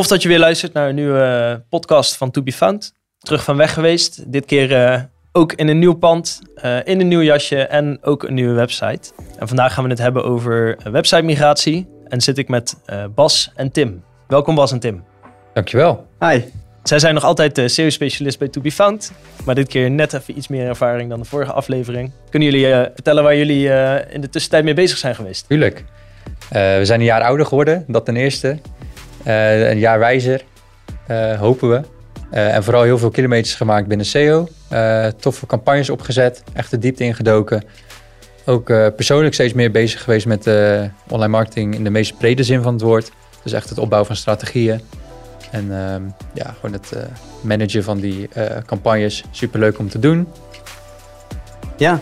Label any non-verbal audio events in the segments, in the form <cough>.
Tof dat je weer luistert naar een nieuwe eh, podcast van To Be Found. Terug van weg geweest. Dit keer uh, ook in een nieuw pand, uh, in een nieuw jasje en ook een nieuwe website. En vandaag gaan we het hebben over website migratie. En zit ik met Bas en Tim. Welkom Bas en Tim. Dankjewel. Hi. Zij zijn nog altijd de SEO-specialist bij To Be Found. Maar dit keer net even iets meer ervaring dan de vorige aflevering. Kunnen jullie vertellen waar jullie in de tussentijd mee bezig zijn geweest? Tuurlijk. we zijn een jaar ouder geworden, dat ten eerste. Een jaar wijzer, hopen we. en vooral heel veel kilometers gemaakt binnen SEO. toffe campagnes opgezet, echt de diepte ingedoken. Ook persoonlijk steeds meer bezig geweest met online marketing in de meest brede zin van het woord. Dus echt het opbouwen van strategieën. En uh, ja, gewoon het managen van die uh, campagnes. Superleuk om te doen. Ja.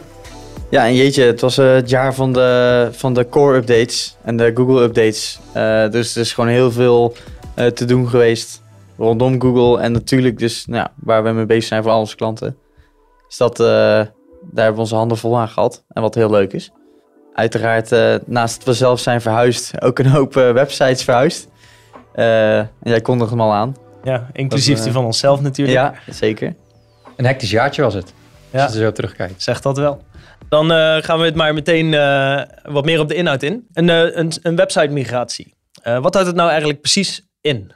Ja, en jeetje, het was uh, het jaar van de, van de core updates en de Google updates. dus er is gewoon heel veel te doen geweest rondom Google. En natuurlijk dus nou, waar we mee bezig zijn voor al onze klanten. Is dat, daar hebben we onze handen vol aan gehad. En wat heel leuk is. Uiteraard, naast dat we zelf zijn verhuisd, ook een hoop websites verhuisd. Uh, jij kondigde hem al aan. Ja, inclusief dat, die van onszelf natuurlijk. Ja, zeker. Een hectisch jaartje was het. Ja. Als je er zo terugkijkt. Zeg dat wel. Dan uh, gaan we het maar meteen uh, wat meer op de inhoud in. Een, een, een website migratie. wat houdt het nou eigenlijk precies in,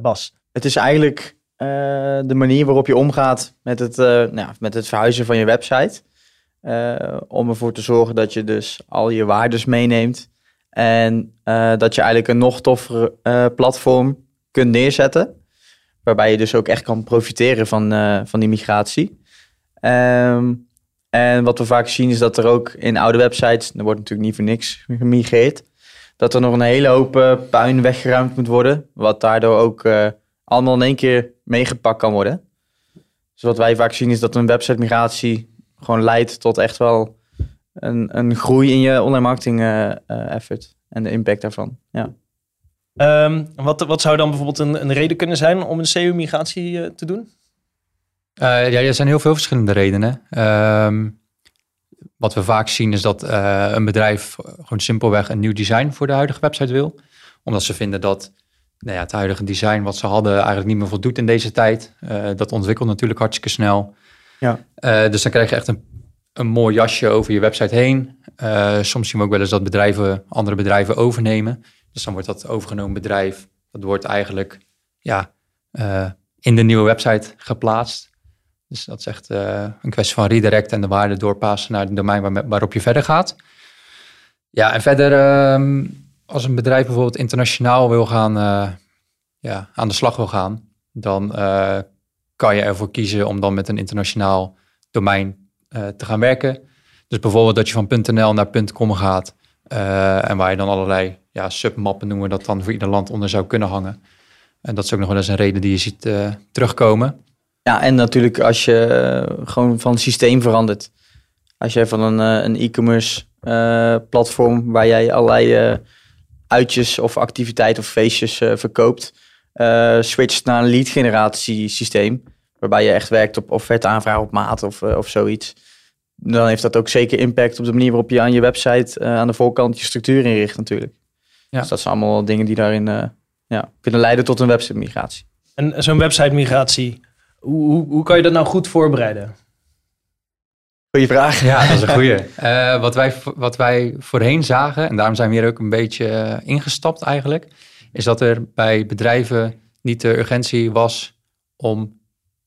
Bas? Het is eigenlijk de manier waarop je omgaat met het, nou, met het verhuizen van je website. om ervoor te zorgen dat je dus al je waardes meeneemt. En dat je eigenlijk een nog toffere uh, platform kunt neerzetten. Waarbij je dus ook echt kan profiteren van, van die migratie. Um, en wat we vaak zien is dat er ook in oude websites, er wordt natuurlijk niet voor niks gemigreerd, dat er nog een hele hoop puin weggeruimd moet worden. Wat daardoor ook allemaal in één keer meegepakt kan worden. Dus wat wij vaak zien is dat een website migratie gewoon leidt tot echt wel een, een groei in je online marketing uh, effort en de impact daarvan. Ja. Um, wat, wat zou dan bijvoorbeeld een, een reden kunnen zijn om een SEO-migratie te doen? Ja, er zijn heel veel verschillende redenen. Um, wat we vaak zien is dat een bedrijf gewoon simpelweg een nieuw design voor de huidige website wil. Omdat ze vinden dat nou ja, het huidige design wat ze hadden eigenlijk niet meer voldoet in deze tijd. dat ontwikkelt natuurlijk hartstikke snel. Ja. dus dan krijg je echt een een mooi jasje over je website heen. Soms zien we ook wel eens dat bedrijven andere bedrijven overnemen. Dus dan wordt dat overgenomen bedrijf, dat wordt eigenlijk ja, in de nieuwe website geplaatst. Dus dat is echt uh, een kwestie van redirect en de waarde doorpassen naar het domein waar, waarop je verder gaat. Ja, en verder ehm, als een bedrijf bijvoorbeeld internationaal wil gaan, ja, aan de slag wil gaan, dan kan je ervoor kiezen om dan met een internationaal domein te gaan werken. Dus bijvoorbeeld dat je van .nl naar .com gaat en waar je dan allerlei ja, submappen noemen dat dan voor ieder land onder zou kunnen hangen. En dat is ook nog wel eens een reden die je ziet terugkomen. Ja, en natuurlijk als je gewoon van systeem verandert. Als jij van een, een e-commerce platform waar jij allerlei uitjes of activiteiten of feestjes verkoopt, switcht naar een lead generatie systeem waarbij je echt werkt op offerte aanvraag op maat of, of zoiets. Dan heeft dat ook zeker impact op de manier waarop je aan je website aan de voorkant je structuur inricht natuurlijk. Ja. Dus dat zijn allemaal dingen die daarin ja, kunnen leiden tot een website migratie. En zo'n website migratie, hoe, hoe, hoe, kan je dat nou goed voorbereiden? Goeie vraag. Ja, dat is een goeie. <laughs> wat, wij, wat wij voorheen zagen, en daarom zijn we hier ook een beetje ingestapt eigenlijk, is dat er bij bedrijven niet de urgentie was om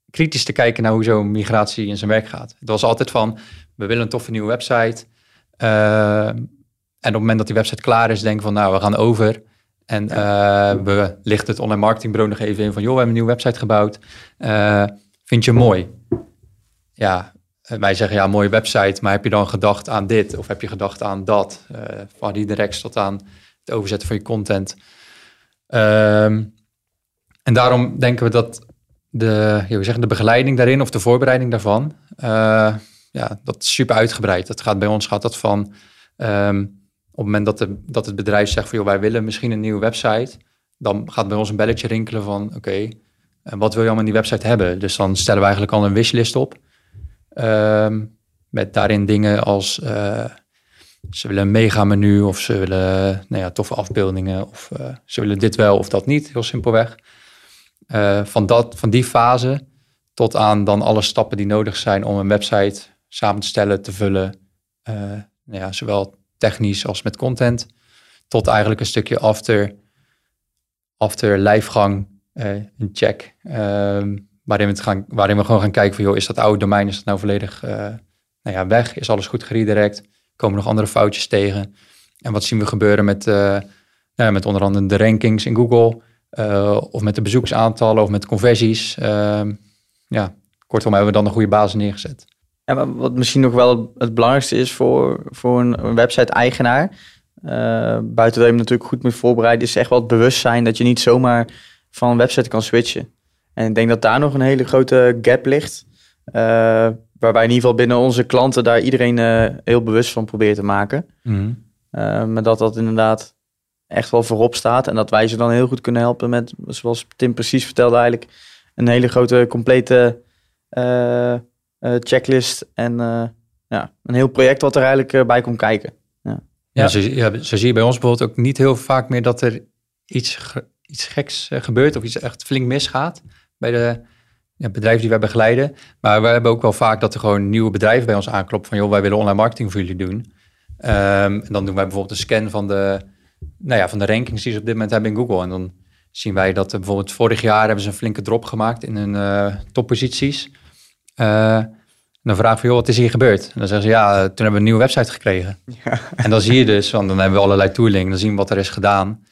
kritisch te kijken naar hoe zo'n migratie in zijn werk gaat. Het was altijd van, we willen een toffe nieuwe website. Uh, en op het moment dat die website klaar is, denk van, nou, we gaan over. En uh, we lichten het online marketingbureau nog even in van, joh, we hebben een nieuwe website gebouwd. Uh, vind je mooi? Ja, wij zeggen, ja, mooie website, maar heb je dan gedacht aan dit? Of heb je gedacht aan dat? van die direct tot aan het overzetten van je content. Ehm, en daarom denken we dat de, ja, zeggen, de begeleiding daarin of de voorbereiding daarvan, uh, ja, dat is super uitgebreid. Dat gaat bij ons gaat dat van um, op het moment dat, dat het bedrijf zegt van joh, wij willen misschien een nieuwe website, dan gaat bij ons een belletje rinkelen van oké, okay, wat wil je allemaal in die website hebben? Dus dan stellen we eigenlijk al een wishlist op. Um, met daarin dingen als uh, ze willen een mega menu of ze willen nou ja, toffe afbeeldingen of uh, ze willen dit wel of dat niet, heel simpelweg. Van, dat, van die fase tot aan dan alle stappen die nodig zijn om een website samen te stellen, te vullen. Nou ja, zowel technisch als met content. Tot eigenlijk een stukje after, after lijfgang, een check. Ehm, waarin, we het gaan, waarin we gewoon gaan kijken van, joh, is dat oude domein, is dat nou volledig nou ja, weg? Is alles goed geredirect? Komen nog andere foutjes tegen? En wat zien we gebeuren met, uh, nou, met onder andere de rankings in Google, of met de bezoeksaantallen of met conversies? Uh, ja, kortom hebben we dan een goede basis neergezet. Ja, maar wat misschien nog wel het belangrijkste is voor, voor een, website-eigenaar, uh, buiten dat je hem natuurlijk goed moet voorbereiden, is echt wel het bewustzijn dat je niet zomaar van een website kan switchen. En ik denk dat daar nog een hele grote gap ligt. Uh, waarbij in ieder geval binnen onze klanten daar iedereen uh, heel bewust van probeert te maken. Mm maar dat dat inderdaad echt wel voorop staat. En dat wij ze dan heel goed kunnen helpen met, zoals Tim precies vertelde eigenlijk, een hele grote complete checklist. En ja, een heel project wat er eigenlijk bij komt kijken. Ja, ja, zo, ja, zo zie je bij ons bijvoorbeeld ook niet heel vaak meer dat er iets, iets geks gebeurt of iets echt flink misgaat bij de ja, bedrijven die wij begeleiden. Maar we hebben ook wel vaak dat er gewoon nieuwe bedrijven bij ons aankloppen van joh, wij willen online marketing voor jullie doen. Um, en dan doen wij bijvoorbeeld een scan van de, nou ja, van de rankings die ze op dit moment hebben in Google. En dan zien wij dat bijvoorbeeld vorig jaar hebben ze een flinke drop gemaakt in hun uh, topposities. Uh, dan vragen we, joh, wat is hier gebeurd? En dan zeggen ze, ja, toen hebben we een nieuwe website gekregen. Ja. <laughs> En dan zie je dus, want dan hebben we allerlei tooling, dan zien we wat er is gedaan.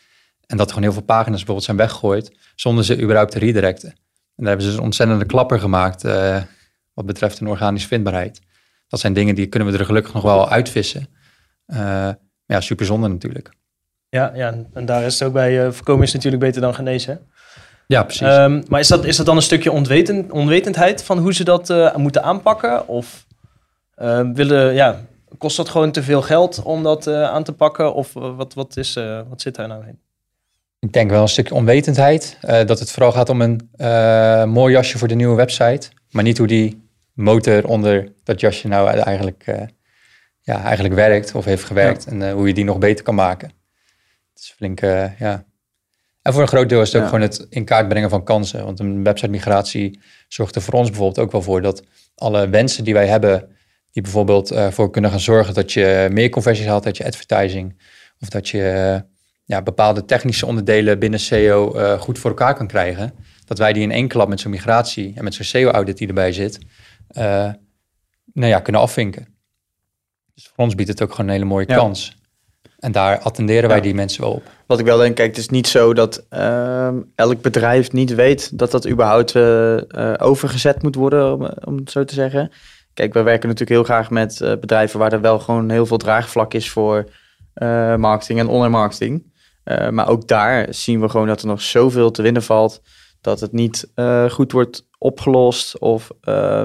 En dat er gewoon heel veel pagina's bijvoorbeeld zijn weggegooid, zonder ze überhaupt te redirecten. En daar hebben ze dus een ontzettende klapper gemaakt uh, wat betreft een organische vindbaarheid. Dat zijn dingen die kunnen we er gelukkig nog wel uitvissen. Uh, ja, super zonde natuurlijk. Ja, ja, en daar is het ook bij uh, voorkomen is natuurlijk beter dan genezen. Ja, precies. Um, maar is dat, is dat dan een stukje onwetend, onwetendheid van hoe ze dat moeten aanpakken? Of willen, ja, kost dat gewoon te veel geld om dat aan te pakken? Of wat, wat, is, wat zit daar nou in? Ik denk wel een stukje onwetendheid. Uh, dat het vooral gaat om een uh, mooi jasje voor de nieuwe website. Maar niet hoe die motor onder dat jasje nou eigenlijk, uh, ja, eigenlijk werkt of heeft gewerkt. En hoe je die nog beter kan maken. Het is flink, ja. En voor een groot deel is het ook gewoon het in kaart brengen van kansen. Want een website migratie zorgt er voor ons bijvoorbeeld ook wel voor dat alle wensen die wij hebben, die bijvoorbeeld voor kunnen gaan zorgen dat je meer conversies haalt uit je advertising. Of dat je ja, bepaalde technische onderdelen binnen SEO uh, goed voor elkaar kan krijgen. Dat wij die in één klap met zo'n migratie en met zo'n SEO-audit die erbij zit, uh, nou ja, kunnen afvinken. Dus voor ons biedt het ook gewoon een hele mooie kans. En daar attenderen wij die mensen wel op. Wat ik wel denk, kijk, het is niet zo dat uh, elk bedrijf niet weet dat dat überhaupt uh, overgezet moet worden, om, om, het zo te zeggen. Kijk, we werken natuurlijk heel graag met bedrijven waar er wel gewoon heel veel draagvlak is voor marketing en online marketing. Maar ook daar zien we gewoon dat er nog zoveel te winnen valt. Dat het niet goed wordt opgelost. Of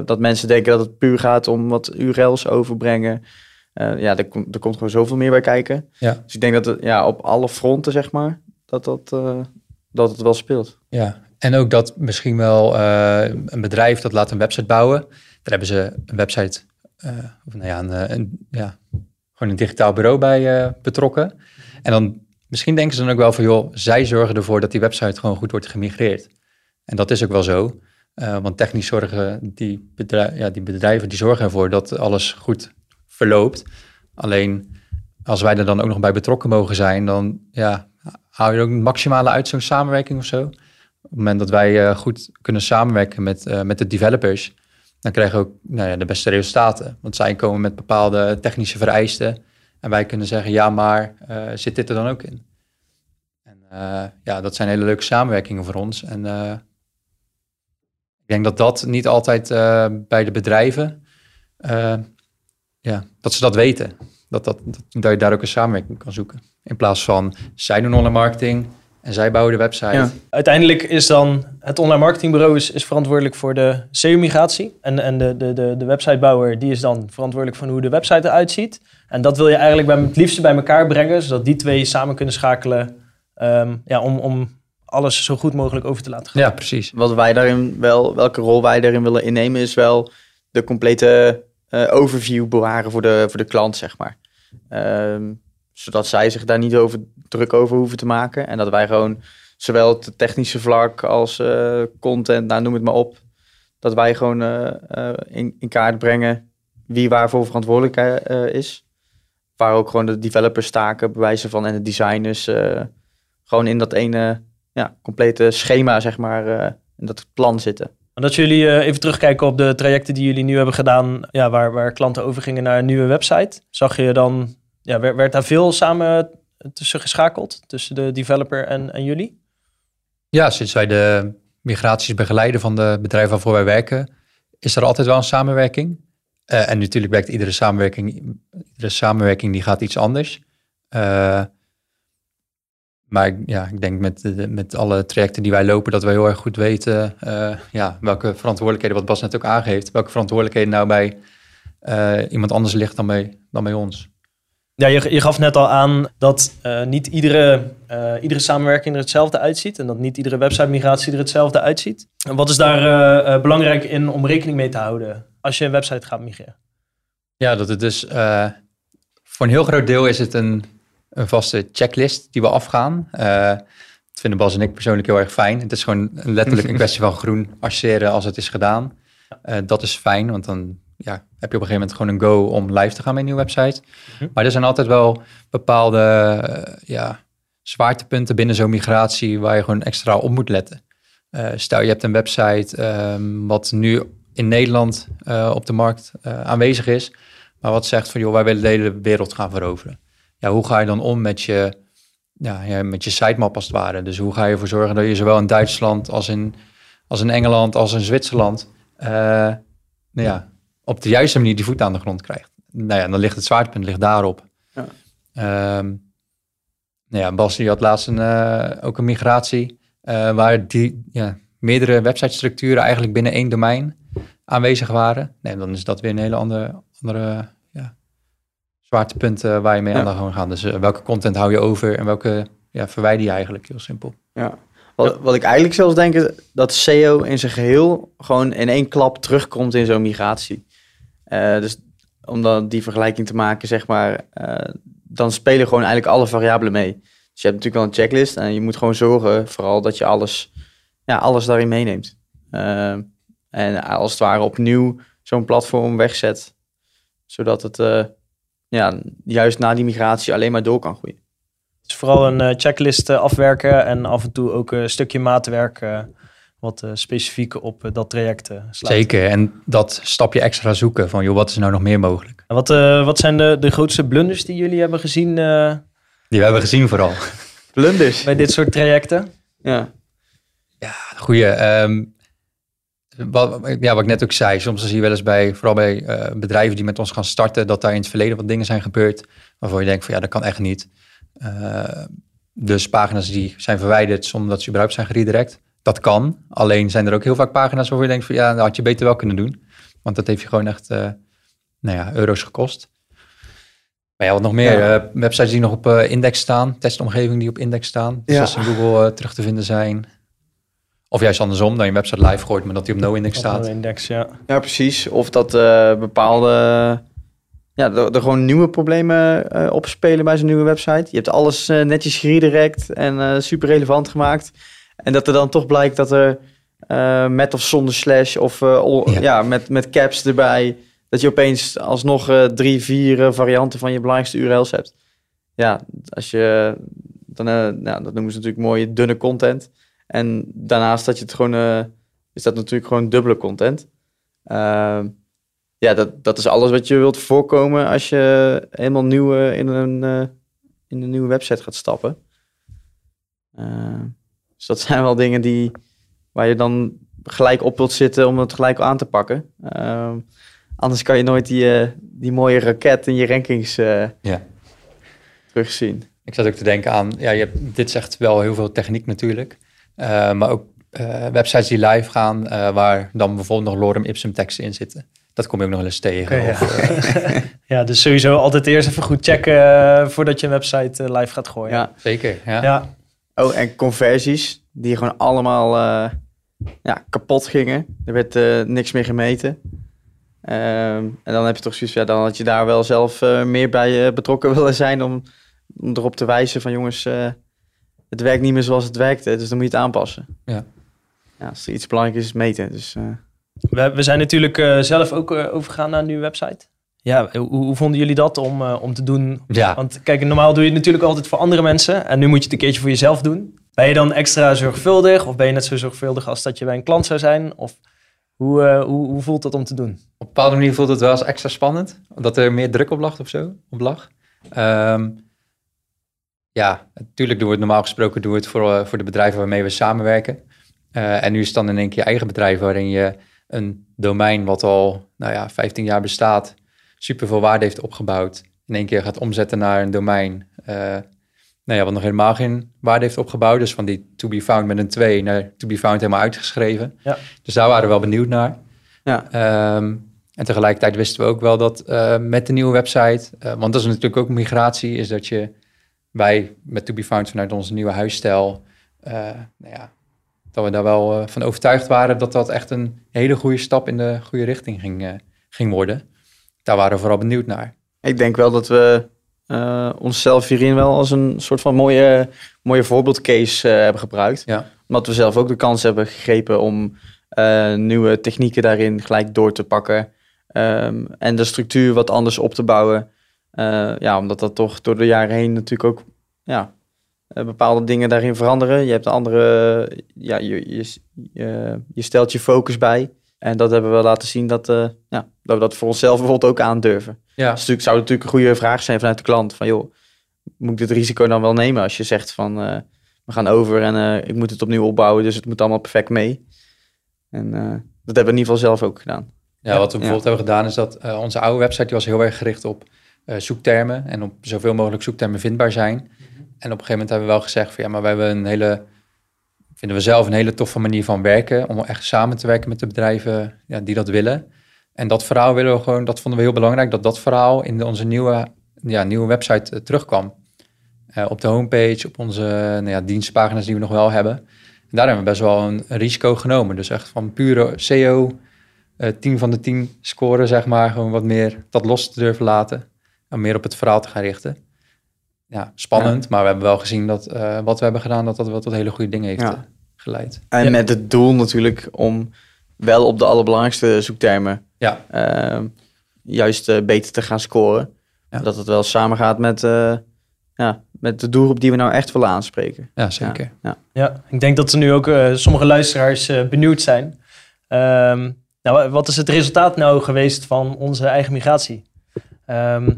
dat mensen denken dat het puur gaat om wat URL's overbrengen. Ja, er, er, komt gewoon zoveel meer bij kijken. Ja. Dus ik denk dat het ja, op alle fronten, zeg maar, dat, dat, dat het wel speelt. Ja, en ook dat misschien wel een bedrijf dat laat een website bouwen. Daar hebben ze een website, of nou ja, een, een, ja, gewoon een digitaal bureau bij betrokken. En dan Misschien denken ze dan ook wel van, joh, zij zorgen ervoor dat die website gewoon goed wordt gemigreerd. En dat is ook wel zo. Want technisch zorgen die, bedrijf, ja, die bedrijven die zorgen ervoor dat alles goed verloopt. Alleen als wij er dan ook nog bij betrokken mogen zijn, dan ja, hou je ook een maximale uit samenwerking of zo. Op het moment dat wij uh, goed kunnen samenwerken met, uh, met de developers, dan krijgen we ook nou ja, de beste resultaten. Want zij komen met bepaalde technische vereisten. En wij kunnen zeggen, ja, maar uh, zit dit er dan ook in? En ja, dat zijn hele leuke samenwerkingen voor ons. En ik denk dat dat niet altijd bij de bedrijven, ja, dat ze dat weten. Dat, dat, dat, dat je daar ook een samenwerking kan zoeken. In plaats van, zij doen online marketing, en zij bouwen de website. Ja. Uiteindelijk is dan het online marketingbureau is, is verantwoordelijk voor de SEO-migratie. En, en de, de, de, de websitebouwer die is dan verantwoordelijk voor hoe de website eruit ziet. En dat wil je eigenlijk bij, het liefste bij elkaar brengen, zodat die twee samen kunnen schakelen um, ja, om, om alles zo goed mogelijk over te laten gaan. Ja, precies. Wat wij daarin wel, welke rol wij daarin willen innemen, is wel de complete overview bewaren voor de, voor de klant, zeg maar. Ehm, zodat zij zich daar niet over druk over hoeven te maken. En dat wij gewoon zowel het technische vlak als eh, content, nou noem het maar op, dat wij gewoon eh, eh, in, in kaart brengen wie waarvoor verantwoordelijk eh, is. Waar ook gewoon de developers taken, bewijzen van en de designers eh, gewoon in dat ene ja, complete schema, zeg maar, eh, in dat plan zitten. Dat jullie eh, even terugkijken op de trajecten die jullie nu hebben gedaan, ja, waar, waar klanten overgingen naar een nieuwe website. Zag je dan, ja, werd, werd daar veel samen tussen geschakeld, tussen de developer en, en jullie? Ja, sinds wij de migraties begeleiden van de bedrijven waarvoor wij werken, is er altijd wel een samenwerking. Eh, en natuurlijk werkt iedere samenwerking, iedere samenwerking die gaat iets anders. Eh, maar ik- ja, ik denk met, de- met alle trajecten die wij lopen, dat wij heel erg goed weten eh, ja, welke verantwoordelijkheden, wat Bas net ook aangeeft, welke verantwoordelijkheden nou bij eh, iemand anders ligt dan bij, dan bij ons. Ja, je, je gaf net al aan dat eh, niet iedere, eh, iedere samenwerking er hetzelfde uitziet en dat niet iedere website migratie er hetzelfde uitziet. En wat is daar eh, eh, belangrijk in om rekening mee te houden als je een website gaat migreren? Ja, dat het dus eh, voor een heel groot deel is het een, een vaste checklist die we afgaan. Eh, dat vinden Bas en ik persoonlijk heel erg fijn. Het is gewoon letterlijk een <laughs> kwestie van groen archeren als het is gedaan. Eh, dat is fijn, want dan ja, heb je op een gegeven moment gewoon een go om live te gaan met een nieuwe website. Mhm. Maar er zijn altijd wel bepaalde eh, ja, zwaartepunten binnen zo'n migratie waar je gewoon extra op moet letten. Stel je hebt een website ehm, wat nu in Nederland op de markt aanwezig is, maar wat zegt van joh, wij willen de hele wereld gaan veroveren. Ja, hoe ga je dan om met je, ja, ja, met je sitemap als het ware? Dus hoe ga je ervoor zorgen dat je zowel in Duitsland als in, als in Engeland als in Zwitserland eh, nou ja, op de juiste manier die voet aan de grond krijgt? Nou ja, dan ligt het zwaartepunt ligt daarop. Ja. Ehm, nou ja, Bas die had laatst een, eh, ook een migratie eh, waar die ja, meerdere websitestructuren eigenlijk binnen één domein aanwezig waren. Nee, dan is dat weer een hele andere, andere ja, zwaartepunt eh, waar je mee aan de gang gaat. Dus eh, welke content hou je over en welke ja, verwijder je eigenlijk? Heel simpel. Ja. Wat, wat ik eigenlijk zelfs denk, is dat SEO in zijn geheel gewoon in één klap terugkomt in zo'n migratie. Eh, dus om dan die vergelijking te maken, zeg maar, eh, dan spelen gewoon eigenlijk alle variabelen mee. Dus je hebt natuurlijk wel een checklist en je moet gewoon zorgen vooral dat je alles, ja, alles daarin meeneemt. En als het ware opnieuw zo'n platform wegzet, zodat het ja, juist na die migratie alleen maar door kan groeien. Dus vooral een eh, checklist eh, afwerken en af en toe ook een stukje maatwerk eh, wat eh, specifiek op dat traject slaat. Zeker. En dat stapje extra zoeken van joh, wat is er nou nog meer mogelijk? En wat, eh, wat zijn de, de grootste blunders die jullie hebben gezien eh, Die we hebben gezien vooral. Blunders. bij dit soort trajecten? Ja. Goeie. ehm, wat, ja, wat ik net ook zei, soms zie je wel eens bij, vooral bij eh, bedrijven die met ons gaan starten, dat daar in het verleden wat dingen zijn gebeurd waarvan je denkt van ja, dat kan echt niet. Eh, dus pagina's die zijn verwijderd zonder dat ze überhaupt zijn geredirect. Dat kan. Alleen zijn er ook heel vaak pagina's waarvan je denkt van ja, dat had je beter wel kunnen doen. Want dat heeft je gewoon echt eh, nou ja, euro's gekost. Maar ja, wat nog meer. Ja. websites die nog op index staan. Testomgevingen die op index staan. Dus Ja. als ze in Google terug te vinden zijn. Of juist andersom, dat je een website live gooit, maar dat die op no-index staat. een index, ja. Ja, precies. Of dat eh, bepaalde... Ja, er, er gewoon nieuwe problemen eh, opspelen bij zo'n nieuwe website. Je hebt alles eh, netjes geredirect en eh, super relevant gemaakt. En dat er dan toch blijkt dat er eh, met of zonder slash of eh, ol- Ja. ja. met, met caps erbij... dat je opeens alsnog eh, drie, vier varianten van je belangrijkste URL's hebt. Ja, als je... Dan, eh, nou, dat noemen ze natuurlijk mooie dunne content. En daarnaast dat je het gewoon... eh, is dat natuurlijk gewoon dubbele content. Ehm, ja, dat, dat is alles wat je wilt voorkomen als je helemaal nieuw eh, in, een, eh, in een nieuwe website gaat stappen. Ehm, dus dat <laughs> zijn wel dingen die, waar je dan gelijk op wilt zitten om het gelijk aan te pakken. Ehm, anders kan je nooit die, die mooie raket in je rankings Ja. terugzien. Ik zat ook te denken aan, ja, je hebt, dit zegt wel heel veel techniek natuurlijk. Eh, maar ook eh, websites die live gaan, eh, waar dan bijvoorbeeld nog lorem ipsum teksten in zitten. Dat kom je ook nog wel eens tegen. Ja. Of, <laughs> ja, dus sowieso altijd eerst even goed checken voordat je een website live gaat gooien. Ja. zeker, ja. ja. Oh, en conversies, die gewoon allemaal eh, ja, kapot gingen. Er werd eh, niks meer gemeten. Ehm, en dan heb je toch zoiets, ja, dan had je daar wel zelf eh, meer bij betrokken <laughs> willen zijn om, om erop te wijzen van jongens, eh, het werkt niet meer zoals het werkte, dus dan moet je het aanpassen. Ja. ja als er iets belangrijk is, is het meten. Dus, eh, We, we zijn natuurlijk eh, zelf ook eh, overgegaan naar een nieuwe website. Ja, hoe, hoe vonden jullie dat om, om te doen? Ja, Want kijk, normaal doe je het natuurlijk altijd voor andere mensen. En nu moet je het een keertje voor jezelf doen. Ben je dan extra zorgvuldig? Of ben je net zo zorgvuldig als dat je bij een klant zou zijn? Of hoe, hoe, hoe voelt dat om te doen? op een bepaalde manier voelt het wel eens extra spannend. Dat er meer druk op lag of zo. Op lag. Ehm, ja, natuurlijk doen we het normaal gesproken doen we het voor, eh, voor de bedrijven waarmee we samenwerken. Eh, en nu is het dan in één keer je eigen bedrijf waarin je een domein wat al nou ja, 15 jaar bestaat, superveel waarde heeft opgebouwd, in één keer gaat omzetten naar een domein eh, nou ja, wat nog helemaal geen waarde heeft opgebouwd. Dus van die to be found met een 2 naar to be found helemaal uitgeschreven. Ja. Dus daar waren we wel benieuwd naar. ja. Ehm, en tegelijkertijd wisten we ook wel dat met de nieuwe website, want dat is natuurlijk ook migratie, is dat je wij met To Be Found vanuit onze nieuwe huisstijl, eh, nou ja, dat we daar wel eh, van overtuigd waren dat dat echt een hele goede stap in de goede richting ging, eh, ging worden. Daar waren we vooral benieuwd naar. Ik denk wel dat we onszelf hierin wel als een soort van mooie, mooie voorbeeldcase hebben gebruikt. Ja. Omdat we zelf ook de kans hebben gegrepen om nieuwe technieken daarin gelijk door te pakken. Ehm, en de structuur wat anders op te bouwen. Eh, ja, omdat dat toch door de jaren heen natuurlijk ook ja, eh, bepaalde dingen daarin veranderen. Je hebt andere, ja, je, je, je, je stelt je focus bij. En dat hebben we laten zien dat, eh, ja, dat we dat voor onszelf bijvoorbeeld ook aandurven. Ja, is natuurlijk, zou natuurlijk een goede vraag zijn vanuit de klant. Van joh, moet ik dit risico dan wel nemen als je zegt van we gaan over en ik moet het opnieuw opbouwen, dus het moet allemaal perfect mee. En dat hebben we in ieder geval zelf ook gedaan. Ja, wat we Ja. bijvoorbeeld hebben gedaan is dat onze oude website die was heel erg gericht op eh, zoektermen en op zoveel mogelijk zoektermen vindbaar zijn. En op een gegeven moment hebben we wel gezegd van ja, maar we hebben een hele, vinden we zelf een hele toffe manier van werken om echt samen te werken met de bedrijven ja, die dat willen. En dat verhaal willen we gewoon, dat vonden we heel belangrijk, dat dat verhaal in onze nieuwe, ja, nieuwe website eh, terugkwam. Eh, op de homepage, op onze nou ja, dienstpagina's die we nog wel hebben. En daar hebben we best wel een, een risico genomen. Dus echt van pure SEO, eh 10 van de 10 scoren, zeg maar. Gewoon wat meer dat los te durven laten. En meer op het verhaal te gaan richten. Ja, spannend. Maar we hebben wel gezien dat eh, wat we hebben gedaan, dat dat wel tot hele goede dingen heeft Ja. eh, geleid. En Ja. met het doel natuurlijk om wel op de allerbelangrijkste zoektermen Ja, ehm, juist eh, beter te gaan scoren. Ja. Dat het wel samengaat met, eh, ja, met de doelgroep die we nou echt willen aanspreken. ja zeker. Ja, Ja, ik denk dat er nu ook eh, sommige luisteraars eh, benieuwd zijn. Ehm, nou, wat is het resultaat nou geweest van onze eigen migratie? Ehm,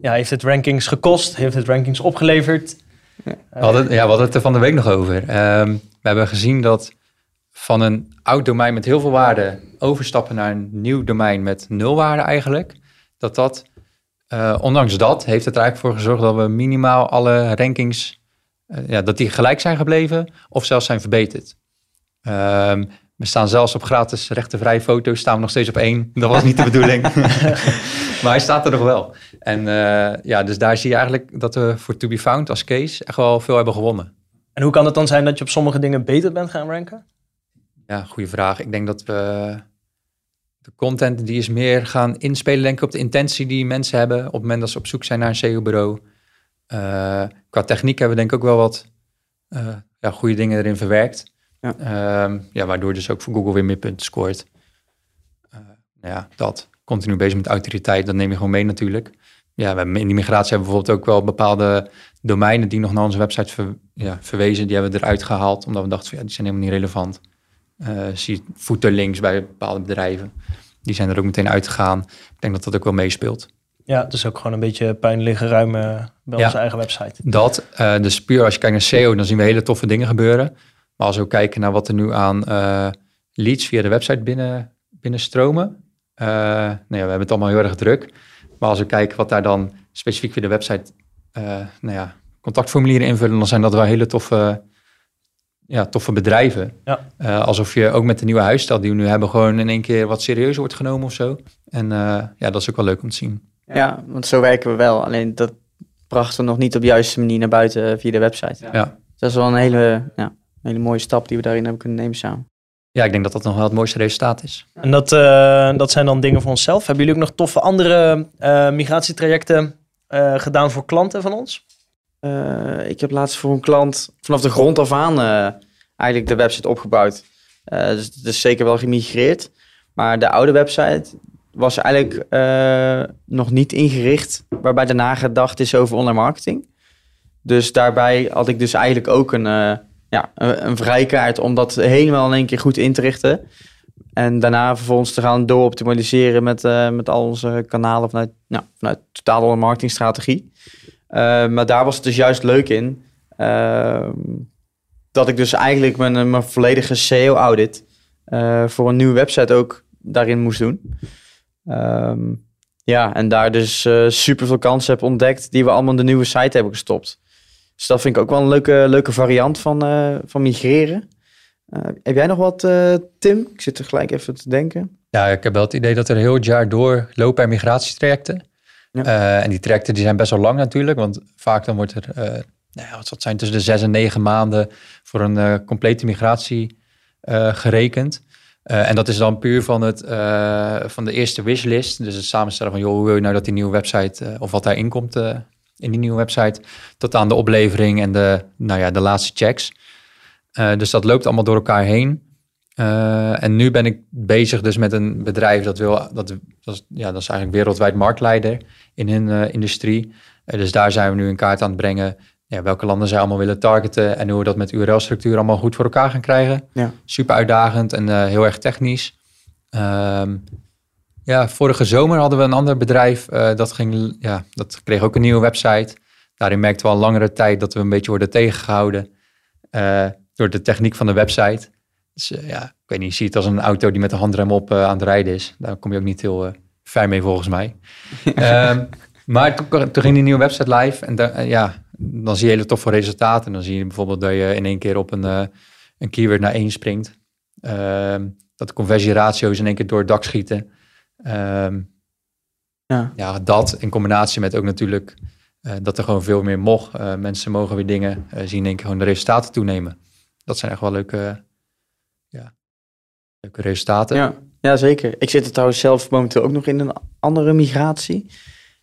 ja, heeft het rankings gekost? Heeft het rankings opgeleverd? Ja. We hadden, ja, we hadden het er van de week nog over. Ehm, we hebben gezien dat van een oud domein met heel veel waarde overstappen naar een nieuw domein met nul waarde eigenlijk, dat dat, eh, ondanks dat, heeft het er eigenlijk voor gezorgd dat we minimaal alle rankings, eh, ja, dat die gelijk zijn gebleven of zelfs zijn verbeterd. Ehm, we staan zelfs op gratis rechtenvrije foto's, staan we nog steeds op één. Dat was niet de bedoeling. <laughs> maar hij staat er nog wel. En eh, ja, dus daar zie je eigenlijk dat we voor To Be Found als case echt wel veel hebben gewonnen. En hoe kan het dan zijn dat je op sommige dingen beter bent gaan ranken? Ja, goede vraag. Ik denk dat we de content die is meer gaan inspelen, denk ik, op de intentie die mensen hebben op het moment dat ze op zoek zijn naar een SEO-bureau. Eh, qua techniek hebben we denk ik ook wel wat eh, ja, goede dingen erin verwerkt. Ja. Ehm, ja, waardoor dus ook voor Google weer meer punten scoort. Eh, nou ja, dat. Continu bezig met autoriteit, dat neem je gewoon mee natuurlijk. Ja, we hebben in die migratie hebben we bijvoorbeeld ook wel bepaalde domeinen die nog naar onze website ver- ja, verwezen. Die hebben we eruit gehaald, omdat we dachten van ja, die zijn helemaal niet relevant. Eh zie je footerlinks bij bepaalde bedrijven. Die zijn er ook meteen uitgegaan. Ik denk dat dat ook wel meespeelt. Ja, dus ook gewoon een beetje puin liggen ruimen bij Ja. onze eigen website. Dat, eh, dus puur als je kijkt naar SEO, dan zien we hele toffe dingen gebeuren. Maar als we kijken naar wat er nu aan eh, leads via de website binnen, binnenstromen. eh nou ja, we hebben het allemaal heel erg druk. Maar als we kijken wat daar dan specifiek via de website, eh, nou ja, contactformulieren invullen, dan zijn dat wel hele toffe, ja, toffe bedrijven. Ja. Eh, alsof je ook met de nieuwe huisstijl die we nu hebben, gewoon in één keer wat serieuzer wordt genomen of zo. En eh, ja, dat is ook wel leuk om te zien. Ja, want zo werken we wel. Alleen dat brachten we nog niet op de juiste manier naar buiten via de website. Ja. Dat is wel een hele, ja, hele mooie stap die we daarin hebben kunnen nemen samen. Ja, ik denk dat dat nog wel het mooiste resultaat is. En dat, eh, dat zijn dan dingen voor onszelf. Hebben jullie ook nog toffe andere eh, migratietrajecten eh, gedaan voor klanten van ons? Eh, ik heb laatst voor een klant vanaf de grond af aan eh, eigenlijk de website opgebouwd. Eh, dus het is zeker wel gemigreerd. Maar de oude website was eigenlijk eh, nog niet ingericht waarbij er nagedacht is over online marketing. Dus daarbij had ik dus eigenlijk ook een, eh, ja, een, een vrijkaart om dat helemaal in één keer goed in te richten. En daarna vervolgens te gaan door-optimaliseren met, eh, met al onze kanalen vanuit, nou, vanuit totale marketingstrategie. Uh, maar daar was het dus juist leuk in. ehm, dat ik dus eigenlijk mijn, mijn volledige SEO-audit eh, voor een nieuwe website ook daarin moest doen. Ehm, ja, en daar dus eh super veel kansen heb ontdekt die we allemaal in de nieuwe site hebben gestopt. Dus dat vind ik ook wel een leuke, leuke variant van, eh, van migreren. Eh, heb jij nog wat, eh, Tim? Ik zit er gelijk even te denken. Ja, ik heb wel het idee dat er heel het jaar door lopen er migratietrajecten. Ja. En die trajecten die zijn best wel lang natuurlijk, want vaak dan wordt er, nou ja, wat zijn, tussen de zes en negen maanden voor een complete migratie gerekend. En dat is dan puur van, het, van de eerste wishlist. Dus het samenstellen van, joh, hoe wil je nou dat die nieuwe website, of wat daarin komt in die nieuwe website, tot aan de oplevering en de, nou ja, de laatste checks. Eh, dus dat loopt allemaal door elkaar heen. Eh, en nu ben ik bezig dus met een bedrijf dat wil, dat, dat, is, ja, dat is eigenlijk wereldwijd marktleider in hun eh, industrie. Dus daar zijn we nu in kaart aan het brengen ja, welke landen zij allemaal willen targeten en hoe we dat met URL-structuur allemaal goed voor elkaar gaan krijgen. Ja. Super uitdagend en heel erg technisch. Ehm, ja, vorige zomer hadden we een ander bedrijf eh, dat, ging, ja, dat kreeg ook een nieuwe website. Daarin merkten we al langere tijd dat we een beetje worden tegengehouden eh, door de techniek van de website. Dus eh, ja, ik weet niet, je ziet het als een auto die met de handrem op aan het rijden is. Daar kom je ook niet heel ver mee volgens mij. <laughs> Ehm, maar toen, toen ging die nieuwe website live en da- ja, dan zie je hele toffe resultaten. Dan zie je bijvoorbeeld dat je in één keer op een, een keyword naar één springt. Ehm, dat de conversieratio's in één keer door het dak schieten. Ehm, Ja. ja, dat in combinatie met ook natuurlijk eh, dat er gewoon veel meer mocht. Eh, mensen mogen weer dingen eh, zien één keer gewoon de resultaten toenemen. Dat zijn echt wel leuke, ja, leuke resultaten. Ja, ja, zeker. Ik zit er trouwens zelf momenteel ook nog in een andere migratie.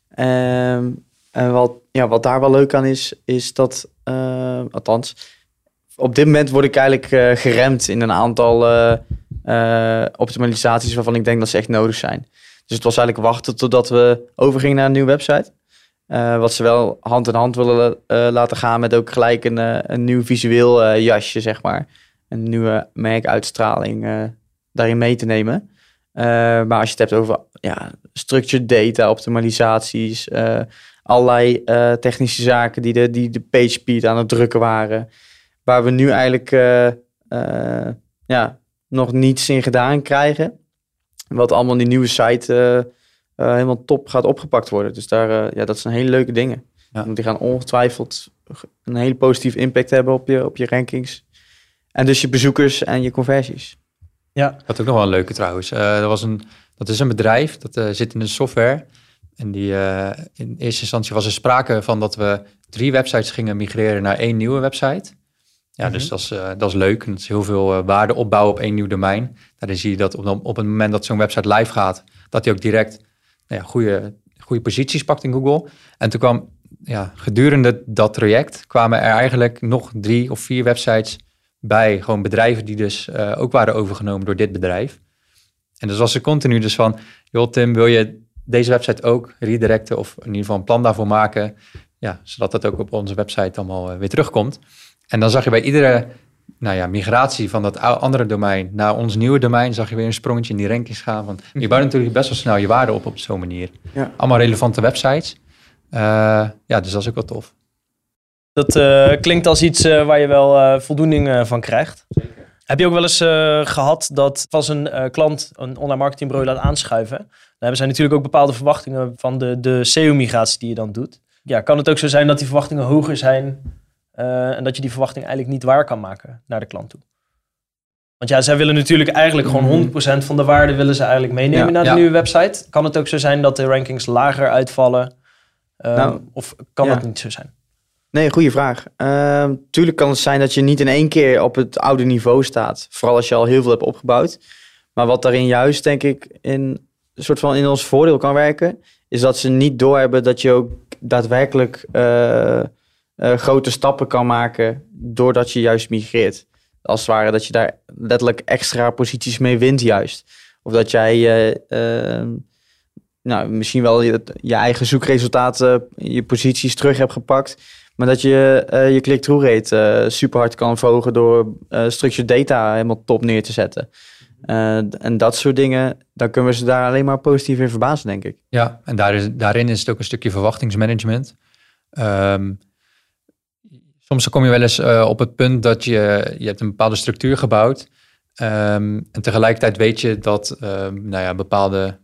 Ehm, en wat, ja, wat daar wel leuk aan is, is dat, althans, op dit moment word ik eigenlijk geremd in een aantal optimalisaties waarvan ik denk dat ze echt nodig zijn. Dus het was eigenlijk wachten totdat we overgingen naar een nieuwe website. Eh, wat ze wel hand in hand willen eh, laten gaan met ook gelijk een, eh, een nieuw visueel jasje, zeg maar. Een nieuwe merkuitstraling daarin mee te nemen. Maar als je het hebt over ja, structured data, optimalisaties, allerlei technische zaken die de, die de page speed aan het drukken waren, waar we nu eigenlijk ja, nog niets in gedaan krijgen. Wat allemaal in die nieuwe site eh, eh, helemaal top gaat opgepakt worden. Dus daar, eh, ja, dat zijn hele leuke dingen. Ja. Want die gaan ongetwijfeld een hele positieve impact hebben op je, op je rankings. En dus je bezoekers en je conversies. Ja, Wat ook nog wel een leuke trouwens. Eh, dat, was een, dat is een bedrijf dat zit in de software. En die, eh, in eerste instantie was er sprake van dat we drie websites gingen migreren naar één nieuwe website. Ja, dus dat is, eh, dat is leuk. En dat is heel veel eh, waarde opbouwen op één nieuw domein. Daarin zie je dat op, op het moment dat zo'n website live gaat, dat hij ook direct nou ja, goede, goede posities pakt in Google. En toen kwam, ja, gedurende dat traject kwamen er eigenlijk nog drie of vier websites bij. Gewoon bedrijven die dus eh, ook waren overgenomen door dit bedrijf. En dus was er continu dus van, joh Tim, wil je deze website ook redirecten of in ieder geval een plan daarvoor maken? Ja, zodat dat ook op onze website allemaal weer terugkomt. En dan zag je bij iedere nou ja, migratie van dat andere domein naar ons nieuwe domein, zag je weer een sprongetje in die rankings gaan. Want je bouwt natuurlijk best wel snel je waarde op op zo'n manier. Ja. Allemaal relevante websites. Eh, ja, dus dat is ook wel tof. dat eh, klinkt als iets eh, waar je wel eh, voldoening eh, van krijgt. Heb je ook wel eens eh, gehad dat als een eh, klant een online marketingbureau laat aanschuiven, dan hebben zij natuurlijk ook bepaalde verwachtingen van de, de SEO-migratie die je dan doet. Ja, kan het ook zo zijn dat die verwachtingen hoger zijn eh, en dat je die verwachting eigenlijk niet waar kan maken naar de klant toe? Want ja, zij willen natuurlijk eigenlijk gewoon 100% van de waarde willen ze eigenlijk meenemen Ja. naar de Ja. nieuwe website. Kan het ook zo zijn dat de rankings lager uitvallen? Eh, Nou, of kan ja. dat niet zo zijn? Nee, goede vraag. Ehm, tuurlijk kan het zijn dat je niet in één keer op het oude niveau staat. Vooral als je al heel veel hebt opgebouwd. Maar wat daarin juist, denk ik, in een soort van in ons voordeel kan werken, is dat ze niet doorhebben dat je ook daadwerkelijk eh, eh, grote stappen kan maken doordat je juist migreert. Als het ware dat je daar letterlijk extra posities mee wint juist. Of dat jij eh, ehm, nou, misschien wel je, je eigen zoekresultaten, je posities terug hebt gepakt. Maar dat je je click-through rate super hard kan verhogen door structured data helemaal top neer te zetten. en dat soort dingen, dan kunnen we ze daar alleen maar positief in verbazen, denk ik. Ja, en daar is, daarin is het ook een stukje verwachtingsmanagement. Um, soms kom je wel eens uh, op het punt dat je, je hebt een bepaalde structuur gebouwd. Um, en tegelijkertijd weet je dat um, nou ja, bepaalde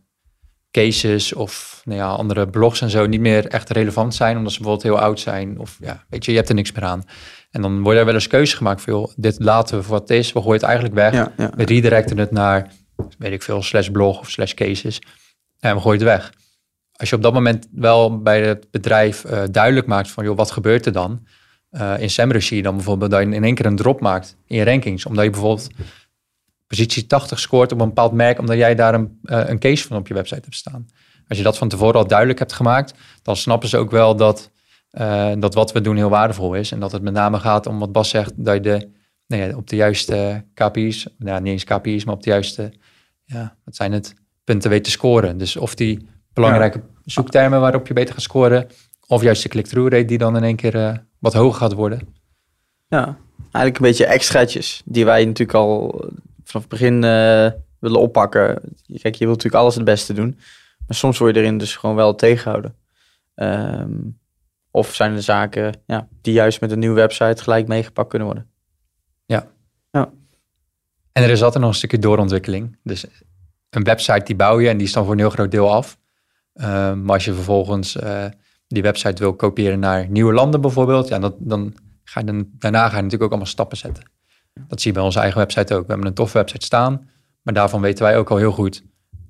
cases of nou ja, andere blogs en zo niet meer echt relevant zijn, omdat ze bijvoorbeeld heel oud zijn. Of ja, weet je, je hebt er niks meer aan. En dan wordt er wel eens keuze gemaakt veel. Dit laten we voor wat het is. We gooien het eigenlijk weg. Ja, ja. We redirecten het naar, weet ik veel, slash blog of slash cases. En we gooien het weg. Als je op dat moment wel bij het bedrijf uh, duidelijk maakt van, joh, wat gebeurt er dan? Uh, in SEMrush zie je dan bijvoorbeeld dat je in één keer een drop maakt in je rankings. Omdat je bijvoorbeeld positie 80 scoort op een bepaald merk, omdat jij daar een, uh, een case van op je website hebt staan. Als je dat van tevoren al duidelijk hebt gemaakt, dan snappen ze ook wel dat, uh, dat wat we doen heel waardevol is. En dat het met name gaat om wat Bas zegt, dat je de, nou ja, op de juiste KPI's, nou, niet eens KPI's, maar op de juiste, ja, wat zijn het, punten weet te scoren. Dus of die belangrijke ja. zoektermen waarop je beter gaat scoren, of juist de click-through rate die dan in één keer uh, wat hoger gaat worden. Ja, eigenlijk een beetje extraatjes die wij natuurlijk al vanaf het begin uh, willen oppakken. Kijk, je wilt natuurlijk alles het beste doen. Maar soms word je erin dus gewoon wel tegengehouden. Um, of zijn er zaken ja, die juist met een nieuwe website gelijk meegepakt kunnen worden. Ja. ja. En er is altijd nog een stukje doorontwikkeling. Dus een website die bouw je en die is dan voor een heel groot deel af. Um, maar als je vervolgens uh, die website wil kopiëren naar nieuwe landen bijvoorbeeld, ja, dat, dan ga je dan, daarna ga je natuurlijk ook allemaal stappen zetten. Dat zie je bij onze eigen website ook. We hebben een toffe website staan, maar daarvan weten wij ook al heel goed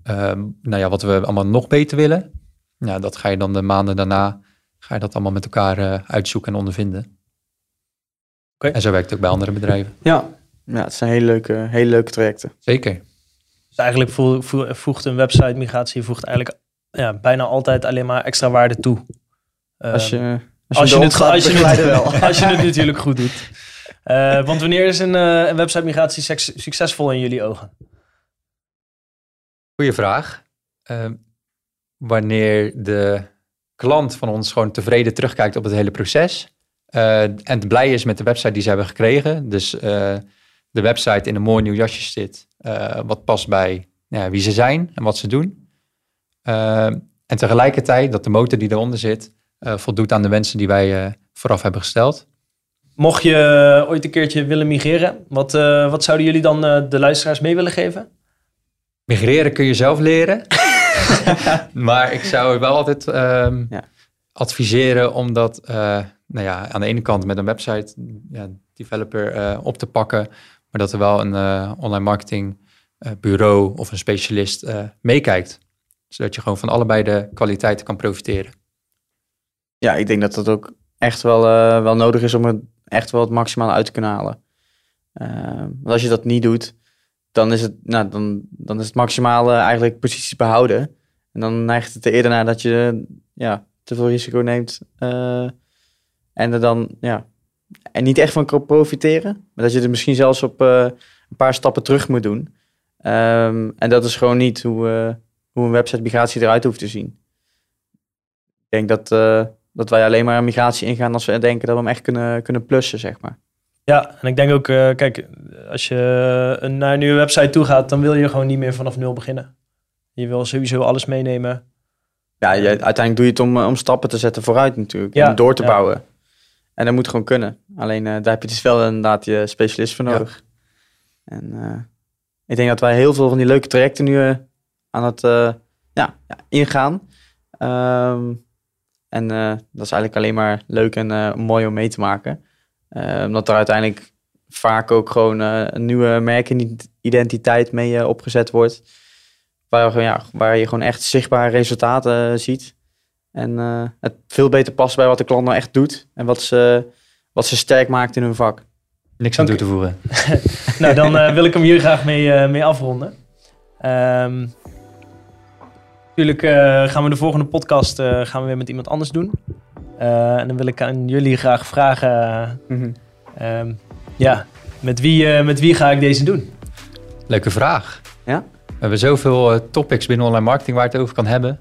um, nou ja, wat we allemaal nog beter willen. Ja, dat ga je dan de maanden daarna, ga je dat allemaal met elkaar uh, uitzoeken en ondervinden. Okay. En zo werkt het ook bij andere bedrijven. Ja, ja het zijn hele leuke, hele leuke trajecten. Zeker. Dus eigenlijk voegt een website migratie voegt eigenlijk ja, bijna altijd alleen maar extra waarde toe. Als je, als je, als je, het, als je, het, wel. <laughs> als je het natuurlijk goed doet. Uh, want wanneer is een, uh, een website migratie succesvol in jullie ogen? Goeie vraag. Uh, wanneer de klant van ons gewoon tevreden terugkijkt op het hele proces. en blij is met de website die ze hebben gekregen. Dus de website in een mooi nieuw jasje zit. wat past bij ja, wie ze zijn en wat ze doen. en tegelijkertijd dat de motor die eronder zit voldoet aan de wensen die wij vooraf hebben gesteld. Mocht je ooit een keertje willen migreren, wat, uh, wat zouden jullie dan uh, de luisteraars mee willen geven? Migreren kun je zelf leren. <laughs> <laughs> maar ik zou wel altijd um, ja. adviseren om dat uh, nou ja, aan de ene kant met een website ja, developer op te pakken. Maar dat er wel een online marketing bureau of een specialist meekijkt. Zodat je gewoon van allebei de kwaliteiten kan profiteren. Ja, ik denk dat dat ook echt wel, wel nodig is om het echt wel het maximale uit te kunnen halen. Uh, want als je dat niet doet, dan is het, nou, dan, dan is het maximale eigenlijk posities behouden. En dan neigt het er eerder naar dat je ja, te veel risico neemt. Uh, en er dan ja, en niet echt van kan profiteren. Maar dat je er misschien zelfs op uh, een paar stappen terug moet doen. Um, en dat is gewoon niet hoe, hoe een website migratie eruit hoeft te zien. Ik denk dat dat wij alleen maar een migratie ingaan als we denken dat we hem echt kunnen, kunnen plussen, zeg maar. Ja, en ik denk ook, uh, kijk, als je een, naar een nieuwe website toe gaat, dan wil je gewoon niet meer vanaf nul beginnen. Je wil sowieso alles meenemen. Ja, je, uiteindelijk doe je het om, om stappen te zetten vooruit natuurlijk, ja, om door te ja. bouwen. En dat moet gewoon kunnen. Alleen uh, daar heb je dus wel inderdaad je specialist voor nodig. Ja. En uh, ik denk dat wij heel veel van die leuke trajecten nu aan het ja, ingaan. Um, en uh, dat is eigenlijk alleen maar leuk en uh, mooi om mee te maken. Uh, omdat er uiteindelijk vaak ook gewoon een nieuwe merkidentiteit mee opgezet wordt. Waar, ja, waar je gewoon echt zichtbare resultaten ziet. En eh, het veel beter past bij wat de klant nou echt doet. En wat ze, wat ze sterk maakt in hun vak. Niks aan toe te voegen. <laughs> nou, dan eh, <laughs> wil ik hem hier graag mee, eh, mee afronden. Ehm natuurlijk eh, gaan we de volgende podcast eh, gaan we weer met iemand anders doen. Eh, en dan wil ik aan jullie graag vragen... ehm, ja, met wie, eh, met wie ga ik deze doen? Leuke vraag. Ja? We hebben zoveel topics binnen online marketing waar het over kan hebben.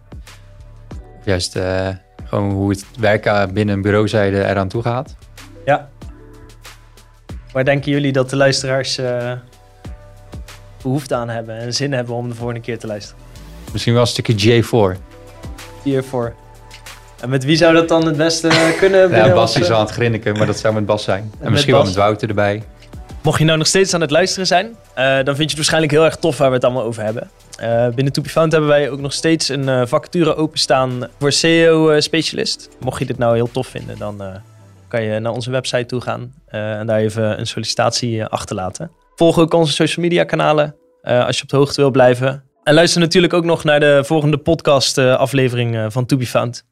Of juist eh, gewoon hoe het werken binnen een bureauzijde eraan toe gaat. Ja. Waar denken jullie dat de luisteraars eh, behoefte aan hebben en zin hebben om de volgende keer te luisteren? Misschien wel een stukje J4. Hiervoor. En met wie zou dat dan het beste <laughs> kunnen? Ja, Bas is wel aan het grinniken, maar dat zou met Bas zijn. En, misschien wel met Wouter erbij. Mocht je nou nog steeds aan het luisteren zijn, eh, dan vind je het waarschijnlijk heel erg tof waar we het allemaal over hebben. Eh, binnen To Be Found hebben wij ook nog steeds een eh, vacature openstaan voor SEO-specialist. Mocht je dit nou heel tof vinden, dan eh, kan je naar onze website toe gaan eh, en daar even een sollicitatie achterlaten. Volg ook onze social media kanalen eh, als je op de hoogte wil blijven. En luister natuurlijk ook nog naar de volgende podcast eh, aflevering eh, van To Be Found.